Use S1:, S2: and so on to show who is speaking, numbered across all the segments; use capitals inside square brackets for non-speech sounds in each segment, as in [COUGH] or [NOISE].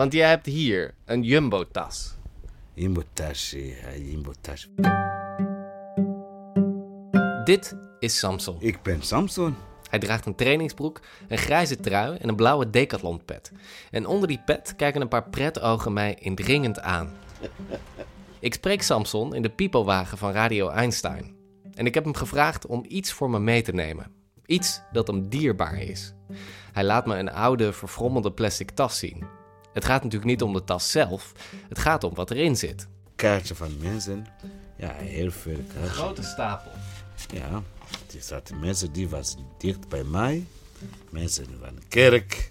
S1: want jij hebt hier een jumbo-tas.
S2: Jimbo-tas, ja, jimbo-tas.
S1: Dit is Samson.
S2: Ik ben Samson.
S1: Hij draagt een trainingsbroek, een grijze trui en een blauwe decathlon pet. En onder die pet kijken een paar pretogen mij indringend aan. Ik spreek Samson in de pipowagen van Radio Einstein. En ik heb hem gevraagd om iets voor me mee te nemen. Iets dat hem dierbaar is. Hij laat me een oude, verfrommelde plastic tas zien. Het gaat natuurlijk niet om de tas zelf, het gaat om wat erin zit.
S2: Kaartje van mensen. Ja, heel veel kaartjes.
S1: Grote stapel.
S2: Ja, er zaten mensen die was dicht bij mij. Mensen van de kerk.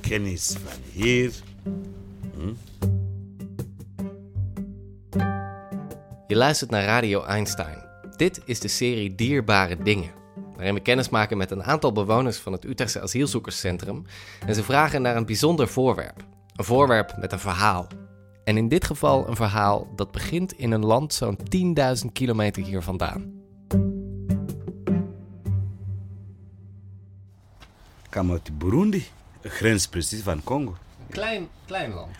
S2: Kennis van hier.
S1: Je luistert naar Radio Einstein. Dit is de serie Dierbare Dingen. Waarin we kennis maken met een aantal bewoners van het Utrechtse asielzoekerscentrum. En ze vragen naar een bijzonder voorwerp. Een voorwerp met een verhaal. En in dit geval een verhaal dat begint in een land zo'n 10.000 kilometer hier vandaan.
S2: Ik kwam uit Burundi. De grens precies van Congo.
S1: Klein, klein land.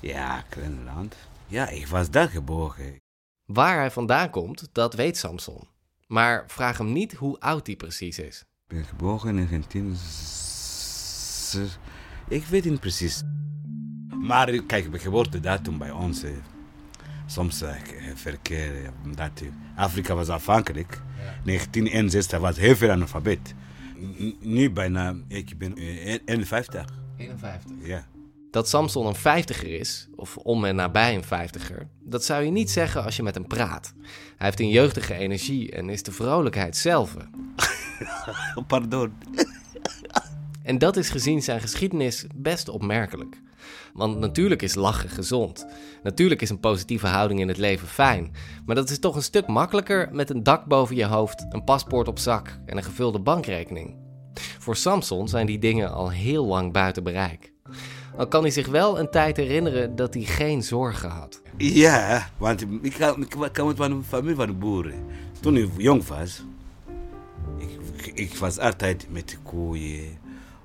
S2: Ja, klein land. Ja, ik was daar geboren.
S1: Waar hij vandaan komt, dat weet Samson. Maar vraag hem niet hoe oud hij precies is.
S2: Ik ben geboren in 19... Ik weet niet precies. Maar kijk, de geboortedatum bij ons... eh, Soms eh, verkeer, eh, omdat eh, Afrika was afhankelijk. 1961 was heel veel analfabeet. N- Nu bijna, ik ben eh, 51.
S1: 51.
S2: Ja.
S1: Dat Samson een vijftiger is, of om en nabij een vijftiger, dat zou je niet zeggen als je met hem praat. Hij heeft een jeugdige energie en is de vrolijkheid zelf. [LAUGHS]
S2: Pardon.
S1: En dat is gezien zijn geschiedenis best opmerkelijk. Want natuurlijk is lachen gezond. Natuurlijk is een positieve houding in het leven fijn. Maar dat is toch een stuk makkelijker met een dak boven je hoofd, een paspoort op zak en een gevulde bankrekening. Voor Samson zijn die dingen al heel lang buiten bereik. Al kan hij zich wel een tijd herinneren dat hij geen zorgen had.
S2: Ja, want ik kwam uit een familie van boeren. Toen ik jong was, ik, ik was altijd met de koeien,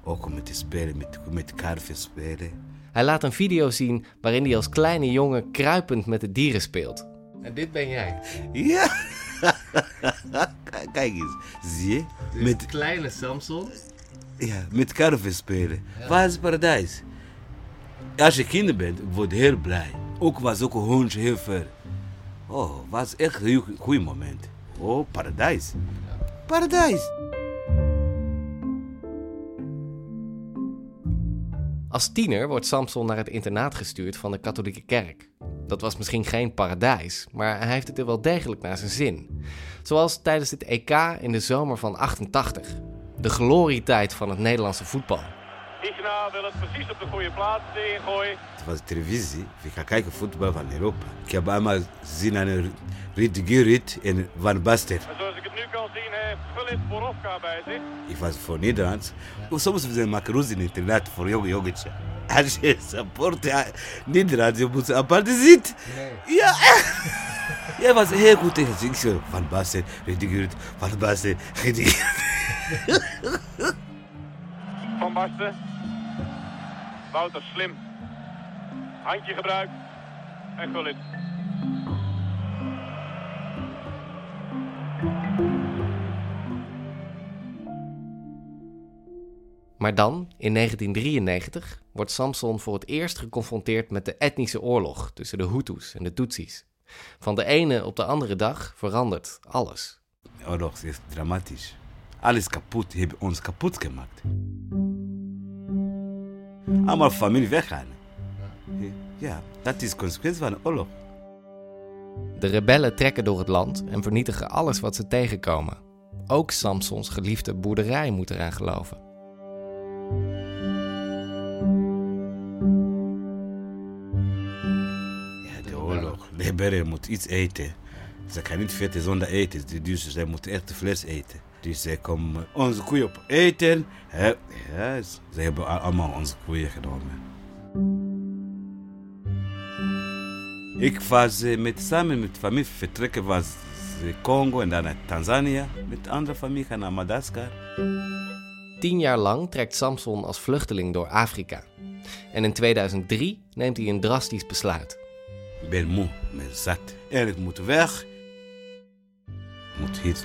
S2: ook met spelen, met, met karven spelen.
S1: Hij laat een video zien waarin hij als kleine jongen kruipend met de dieren speelt. En dit ben jij.
S2: Ja, [LAUGHS] kijk eens, zie je? Met,
S1: kleine Samson.
S2: ja, met karven spelen. Waar is paradijs? Als je kinder bent, word je heel blij. Ook was ook een hondje heel ver. Oh, was echt een heel goed moment. Oh, paradijs. Paradijs.
S1: Als tiener wordt Samson naar het internaat gestuurd van de katholieke kerk. Dat was misschien geen paradijs, maar hij heeft het er wel degelijk naar zijn zin. Zoals tijdens het EK in de zomer van 88. De glorietijd van het Nederlandse voetbal.
S3: Igna wil het precies op de goede plaats ingooien.
S2: Het was televisie. Ik kijken voetbal van Europa. Ik heb allemaal gezien aan Gullit en Van Basten.
S3: En zoals ik het nu kan zien heeft Gullit Borovka bij zich.
S2: Ik was voor Nederland. Soms we maken ruzie in het internet voor jonge jongetje. Als je support ja, Nederland, je moet apart zitten. Ja, [LAUGHS] Jij was heel goed tegen Van Basten, Gullit, Van Basten, Gullit.
S3: Van Basten. Wouter slim. Handje gebruikt. En Gullit.
S1: Maar dan, in 1993, wordt Samson voor het eerst geconfronteerd met de etnische oorlog tussen de Hutus en de Tutsis. Van de ene op de andere dag verandert alles.
S2: Oorlog is dramatisch. Alles kapot, hebben ons kapot gemaakt. Allemaal familie weggaan. Ja, dat is consequentie van de oorlog.
S1: De rebellen trekken door het land en vernietigen alles wat ze tegenkomen. Ook Samsons geliefde boerderij moet eraan geloven.
S2: De Hebreeën moeten iets eten. Ze kan niet vetten zonder eten, dus zij moeten echt vlees eten. Dus zij komen onze koeien op eten. Ja, ze hebben al- allemaal onze koeien genomen. Ik was eh, met, samen met familie vertrekken was Congo en dan naar Tanzania. Met andere familie gaan naar Madagaskar.
S1: Tien jaar lang trekt Samson als vluchteling door Afrika. En in 2003 neemt hij een drastisch besluit.
S2: Ik ben moe, ik ben zat. En ik moet weg. Ik moet hier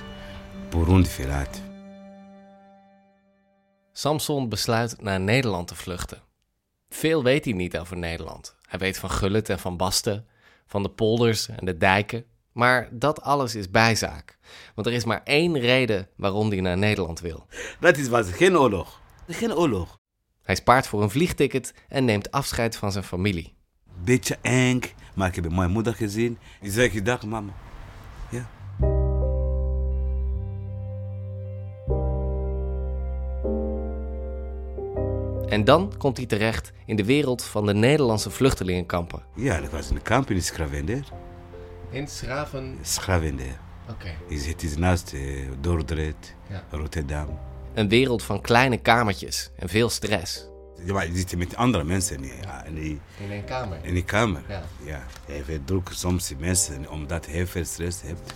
S2: Verlaten.
S1: Samson besluit naar Nederland te vluchten. Veel weet hij niet over Nederland. Hij weet van Gullit en van Basten, van de polders en de dijken. Maar dat alles is bijzaak. Want er is maar één reden waarom hij naar Nederland wil.
S2: Dat is was geen oorlog. Geen oorlog.
S1: Hij spaart voor een vliegticket en neemt afscheid van zijn familie.
S2: Beetje eng, maar ik heb mijn moeder gezien. Ik zeg, dag mama.
S1: En dan komt hij terecht in de wereld van de Nederlandse vluchtelingenkampen.
S2: Ja, dat was in de kamp in Schravender.
S1: In Schraven.
S2: Schravender.
S1: Oké.
S2: Is- Het is naast eh, Dordrecht,
S1: Ja.
S2: Rotterdam.
S1: Een wereld van kleine kamertjes en veel stress.
S2: Ja, maar je zit met andere mensen ja, in, die,
S1: In één kamer.
S2: in die kamer.
S1: Ja.
S2: Ja. Je hebt druk soms mensen, omdat je heel veel stress hebt.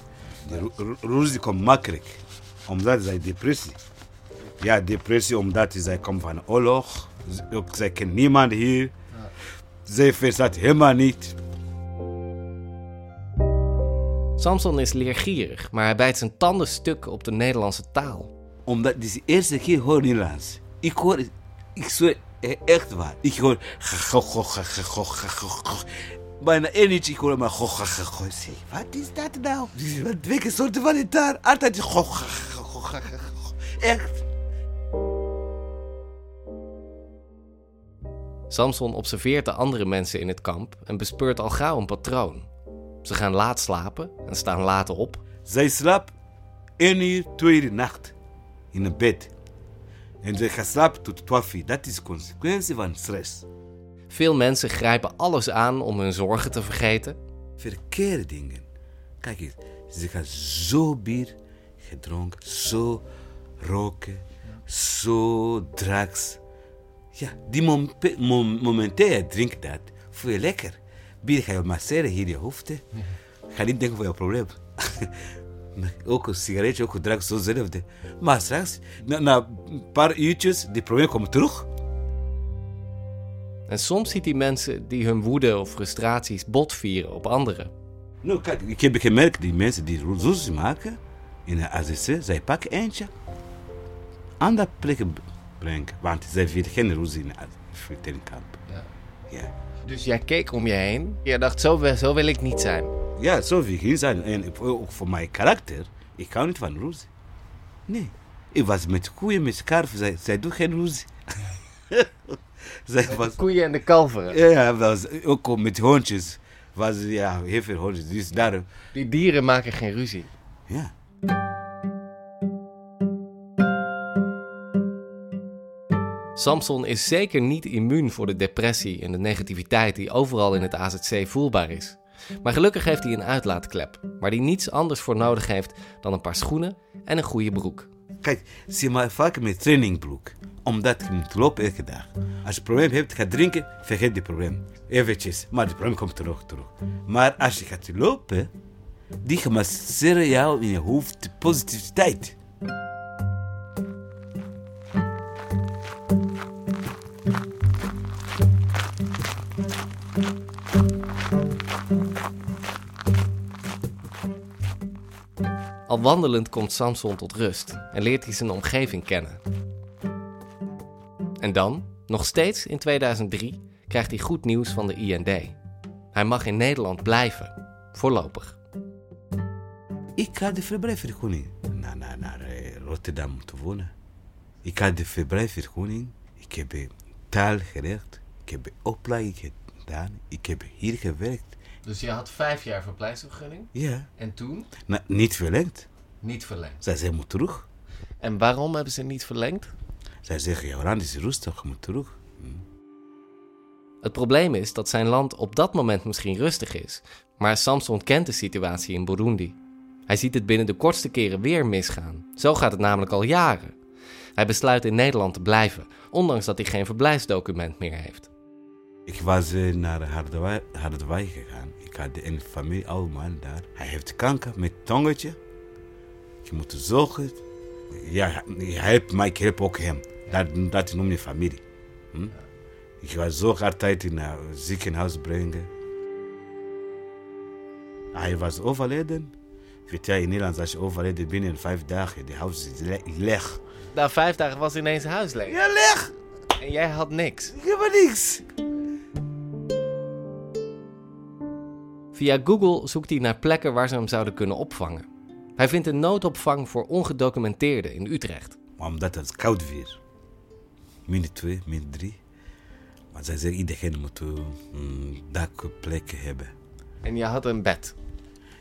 S2: De ruzie komt makkelijk, omdat zij depressie. Ja, depressie omdat zij komen van oorlog. Ook zij kennen niemand hier. Zij verstaat helemaal niet.
S1: Samson is leergierig, maar hij bijt zijn tanden stuk op de Nederlandse taal.
S2: Omdat dit is de eerste keer hoor Nederlands. Ik hoor, ik zweer eh, echt waar. Ik hoor. Bijna één uurtje, ik hoor maar. Wat is dat nou? Dit is Wat welke soort van gitaar? Altijd. Echt.
S1: Samson observeert de andere mensen in het kamp en bespeurt al gauw een patroon. Ze gaan laat slapen en staan laat op.
S2: Zij slaapt één uur, twee uur nacht in een bed. En zij gaat slapen tot twaalf uur. Dat is consequentie van stress.
S1: Veel mensen grijpen alles aan om hun zorgen te vergeten.
S2: verkeerde dingen. Kijk eens, ze gaan zo bier gedronken, zo roken, zo drugs. Ja, die mom mom drinkt dat, voel je lekker. Bier ga je masseren hier je hoofd. Ga niet denken voor je probleem. [LAUGHS] ook een sigaretje, ook een drugs, zo hetzelfde. Maar straks, na, na een paar uurtjes, die probleem komt terug.
S1: En soms ziet hij mensen die hun woede of frustraties botvieren op anderen.
S2: Nou, kijk, ik heb gemerkt, die mensen die ruzie maken in de AZC, zij pakken eentje, andere plekken brengen. Want zij willen geen ruzie in het vluchtelingenkamp.
S1: Ja.
S2: Ja.
S1: Dus jij keek om je heen. Je dacht, zo, wil- zo wil ik niet zijn.
S2: ja, zo wil ik niet zijn. En ook voor mijn karakter, ik hou niet van ruzie. Nee. Ik was met koeien, met scarf, zij, zij doen geen ruzie. [LAUGHS] zij was,
S1: Koeien en de kalveren.
S2: ja, ja, was, ook met hondjes. Was, ja, heel veel hondjes. Dus daar,
S1: Die dieren maken geen ruzie.
S2: ja.
S1: Samson is zeker niet immuun voor de depressie en de negativiteit die overal in het AZC voelbaar is. Maar gelukkig heeft hij een uitlaatklep, waar hij niets anders voor nodig heeft dan een paar schoenen en een goede broek.
S2: Kijk, zie maar vaak met trainingbroek. Omdat je moet lopen elke dag. Als je een probleem hebt, ga drinken, vergeet het probleem. Eventjes, maar het probleem komt terug, terug. Maar als je gaat lopen, die gemasseren jou in je hoofd positiviteit.
S1: Al wandelend komt Samson tot rust en leert hij zijn omgeving kennen. En dan, nog steeds in 2003, krijgt hij goed nieuws van de IND. Hij mag in Nederland blijven, voorlopig.
S2: Ik had de verblijfvergunning naar, naar, eh, Rotterdam te wonen. Ik had de verblijfvergunning. Ik heb eh, taal geleerd. Ik heb opleiding gedaan. Ik heb hier gewerkt.
S1: Dus je had vijf jaar verblijfsvergunning
S2: Ja,
S1: en toen
S2: nou, niet verlengd.
S1: niet verlengd.
S2: Zij zei, moet terug.
S1: En waarom hebben ze niet verlengd?
S2: Zij zeggen, jouw land is rustig, je moet terug. Hm.
S1: Het probleem is dat zijn land op dat moment misschien rustig is, maar Samson kent de situatie in Burundi. Hij ziet het binnen de kortste keren weer misgaan. Zo gaat het namelijk al jaren. Hij besluit in Nederland te blijven, ondanks dat hij geen verblijfsdocument meer heeft.
S2: Ik was eh, naar Harderwijk, Harderwijk gegaan. Ik had een familie, oude man daar. Hij heeft kanker met tongetje. Ik moet zorgen. Ja, hij helpt mij, ik help ook hem. Dat, dat noem je familie. Hm? Ik ga zorg altijd naar het ziekenhuis brengen. Hij was overleden. Weet jij, in Nederland als je overleden binnen vijf dagen, de huis is le- leeg.
S1: Na vijf dagen was ineens huis leeg.
S2: Ja, leeg!
S1: En jij had niks.
S2: Ik heb niks.
S1: Via Google zoekt hij naar plekken waar ze hem zouden kunnen opvangen. Hij vindt een noodopvang voor ongedocumenteerden in Utrecht.
S2: Maar omdat het koud weer. Min 2, min 3. Maar zij zeggen iedereen moet een dakplek hebben.
S1: En je had een bed.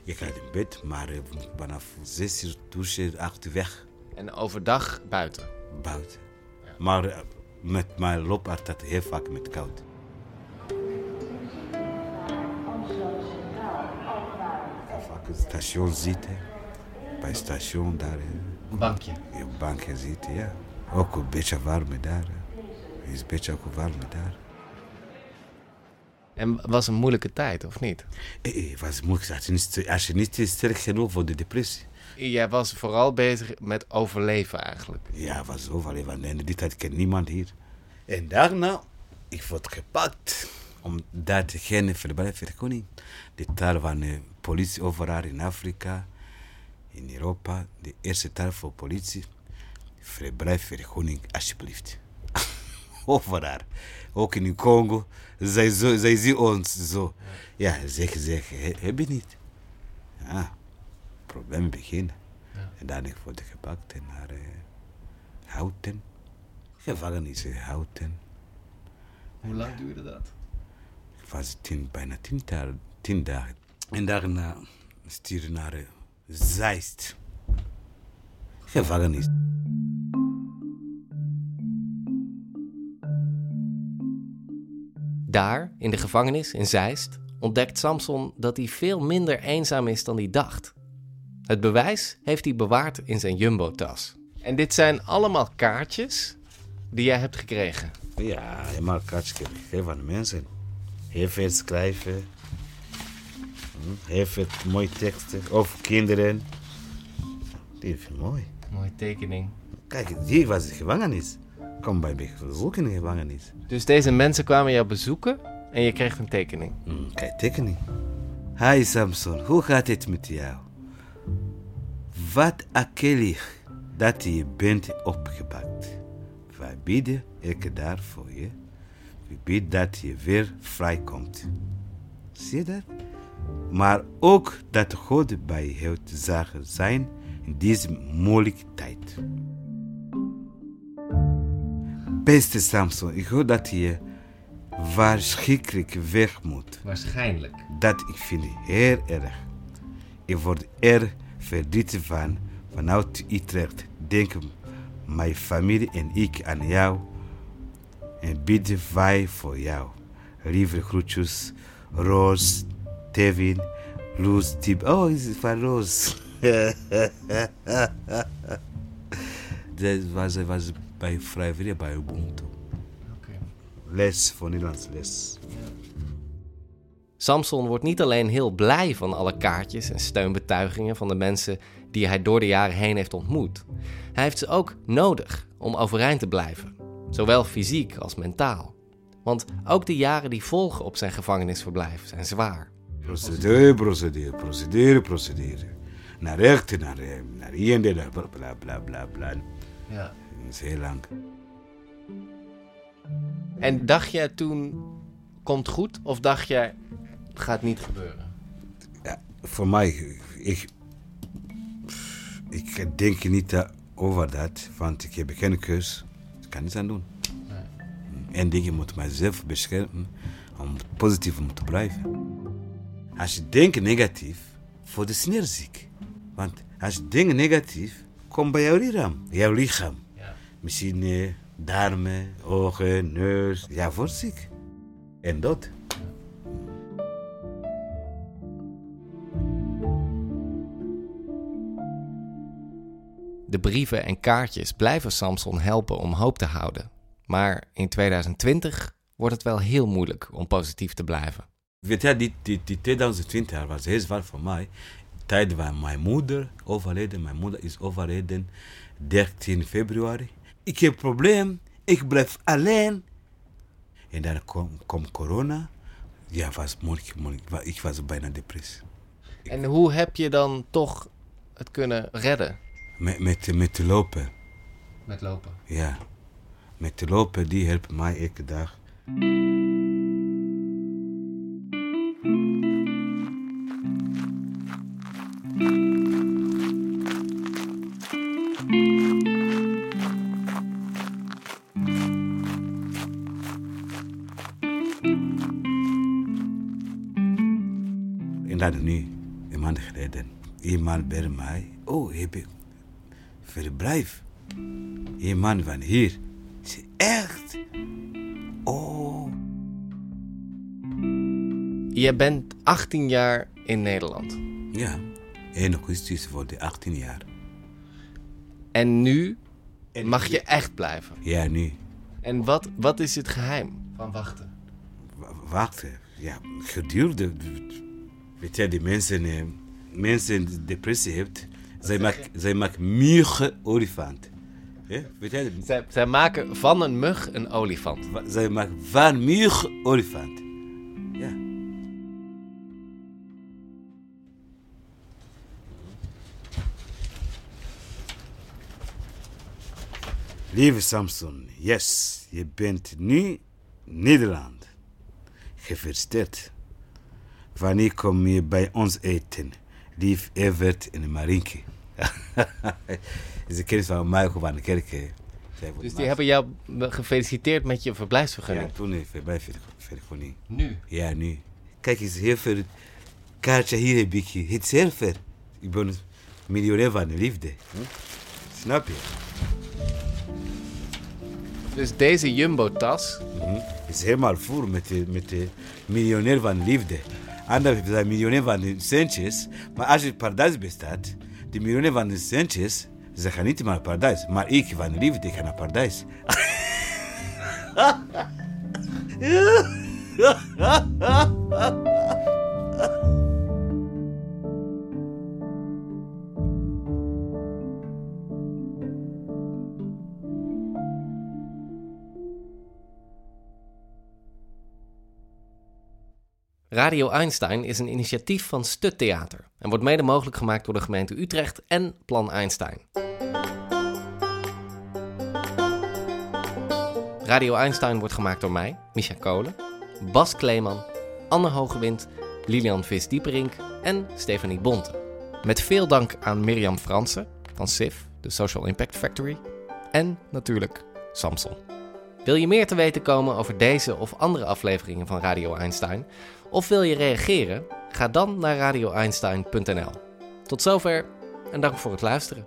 S2: Ik had een bed, maar eh, vanaf 6 uur douchen, 8 uur weg,
S1: En overdag buiten.
S2: buiten. Maar eh, met mijn loop altijd heel vaak met koud. Het station zitten. Bij het station daar.
S1: Een bankje.
S2: Je op bankje zitten, ja. Ook een beetje warm daar. hè. Is een beetje ook warm daar.
S1: En was een moeilijke tijd, of niet?
S2: Eh, eh, was moeilijk. Als je niet, als je niet sterk genoeg voor de depressie.
S1: Jij was vooral bezig met overleven eigenlijk.
S2: Ja, was overal. Want in die tijd kent niemand hier. En daarna, ik word gepakt. Omdat geen verblijfsvergunning. De taal van de politie overal in Afrika, in Europa. De eerste taal voor politie. Verblijfsvergunning, alsjeblieft. [LAUGHS] overal. Ook in Congo. Zij, zo, zij zien ons zo. Ja, zeggen, he- heb je niet. Ja, probleem beginnen. En dan ik word gepakt naar eh, Houten. Gevangenis in Houten.
S1: Hoe lang duurde dat?
S2: Was tien, bijna tien, dagen- tien dagen. En daarna stuurde naar eh, Zeist. Gevangenis.
S1: Daar, in de gevangenis in Zeist, ontdekt Samson dat hij veel minder eenzaam is dan hij dacht. Het bewijs heeft hij bewaard in zijn jumbo-tas. En dit zijn allemaal kaartjes die jij hebt gekregen.
S2: Ja, helemaal kaartjes gegeven aan de mensen. Heel veel schrijven. Hm, Heel veel mooie teksten over kinderen. Die is mooi.
S1: Mooie tekening.
S2: Kijk, hier was de gevangenis. Kom bij me bezoeken in de gevangenis.
S1: Dus deze mensen kwamen jou bezoeken en je kreeg een tekening.
S2: Mm, Kijk, tekening. Hi Samson, hoe gaat het met jou? Wat akelig dat je bent opgepakt. Wij bidden elke dag voor je. We bidden dat je weer vrijkomt. Zie je dat? Maar ook dat God bij jou te zagen zijn in deze moeilijke tijd. Beste Samson, ik hoor dat je verschrikkelijk weg moet.
S1: Waarschijnlijk.
S2: Dat ik vind heel erg. Ik word er verdrietig van. Vanuit Utrecht denken mijn familie en ik aan jou. En bidden wij voor jou. Lieve groetjes, Roos, Tevin, Loes, Tib. Oh, is het van Roos? [LAUGHS] Dat was, was bij vrijwillig bij Ubuntu. Les voor Nederlands les.
S1: Samson wordt niet alleen heel blij van alle kaartjes en steunbetuigingen van de mensen die hij door de jaren heen heeft ontmoet. Hij heeft ze ook nodig om overeind te blijven, zowel fysiek als mentaal. Want ook de jaren die volgen op zijn gevangenisverblijf zijn zwaar.
S2: Procedure, procedure, procedure, procedure. Naar rechter, naar, eh, naar hier en daar, bla bla bla bla. bla.
S1: Ja.
S2: Dat is heel lang.
S1: En dacht jij toen, komt goed, of dacht jij, het gaat niet gebeuren?
S2: Ja, voor mij, ik, ik denk niet over dat, want ik heb geen keus. Ik kan niets aan doen. En dingen moet mijzelf beschermen om positief te blijven. Als je denkt negatief, voor de sneer ziek. Want als je denkt negatief, komt bij jouw lichaam. Jouw lichaam.
S1: Ja.
S2: Misschien darmen, ogen, neus. Ja, wordt ziek. En dood.
S1: De brieven en kaartjes blijven Samson helpen om hoop te houden. Maar in 2020 wordt het wel heel moeilijk om positief te blijven.
S2: Weet je, die, die, die 2020 was heel zwaar voor mij. Tijd waar mijn moeder overleden. Mijn moeder is overleden 13 februari. Ik heb een probleem. Ik blijf alleen. En dan kwam kom corona. Ja, was moeilijk, moeilijk. Ik was bijna depressie.
S1: En hoe heb je dan toch het kunnen redden?
S2: Met, met, met te lopen.
S1: Met lopen.
S2: Ja. Met te lopen, die helpt mij elke dag. Dan nu, een maand geleden, iemand bij mij. Oh, heb ik verblijf. Iemand van hier. Zei, echt? Oh.
S1: Je bent 18 jaar in Nederland.
S2: Ja, 1 augustus voor de 18 jaar.
S1: En nu mag je echt blijven.
S2: Ja, nu.
S1: En wat, wat is het geheim van wachten?
S2: W- Wacht, ja, gedurende. Weet je, die mensen, eh, mensen depressie hebben, zij maken, zij muggen olifant. Ja, weet je,
S1: Zij, zij maken van een mug een olifant.
S2: zij maken van muggen olifant. Ja. Lieve Samson, yes, je bent nu Nederland. Gefeliciteerd. Wanneer kom je bij ons eten? Lief Evert en Marinke. [LAUGHS] is een kennis van Michael van de Kerk. wordt
S1: Dus die hebben jou gefeliciteerd met je
S2: Ja,
S1: verblijfsvergunning.
S2: toen even bij telefonie.
S1: Nu?
S2: Ja, nu. Kijk eens, heel veel kaartje hier heb ik. Het is heel ver. Ik ben miljonair van de liefde. Hm? Snap je?
S1: Dus deze jumbo-tas,
S2: Hm? Het is helemaal voor met de, met de miljonair van de liefde. Anderen zijn miljonair van de centjes. Maar als het paradijs bestaat, de miljonair van de centjes, ze gaan niet naar paradijs. Maar [LAUGHS] ik van de liefde ga
S1: Radio Einstein is een initiatief van Stut Theater en wordt mede mogelijk gemaakt door de gemeente Utrecht en Plan Einstein. Radio Einstein wordt gemaakt door mij, Micha Kolen, Bas Kleeman, Anne Hogewind, Lilian Vis-Dieperink en Stefanie Bonte. Met veel dank aan Mirjam Fransen van SIF, de Social Impact Factory, en natuurlijk Samson. Wil je meer te weten komen over deze of andere afleveringen van Radio Einstein? Of wil je reageren? Ga dan naar radioeinstein.nl. Tot zover en dank voor het luisteren.